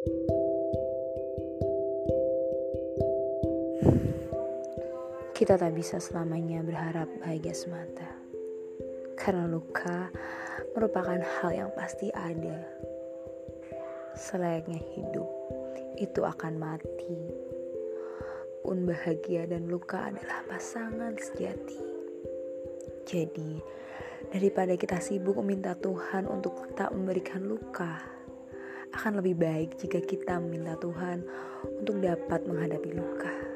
Kita tak bisa selamanya berharap bahagia semata, karena luka merupakan hal yang pasti ada. Selayaknya hidup, itu akan mati. Pun bahagia dan luka adalah pasangan sejati. Jadi, daripada kita sibuk meminta Tuhan untuk tak memberikan luka, akan lebih baik jika kita meminta Tuhan untuk dapat menghadapi luka.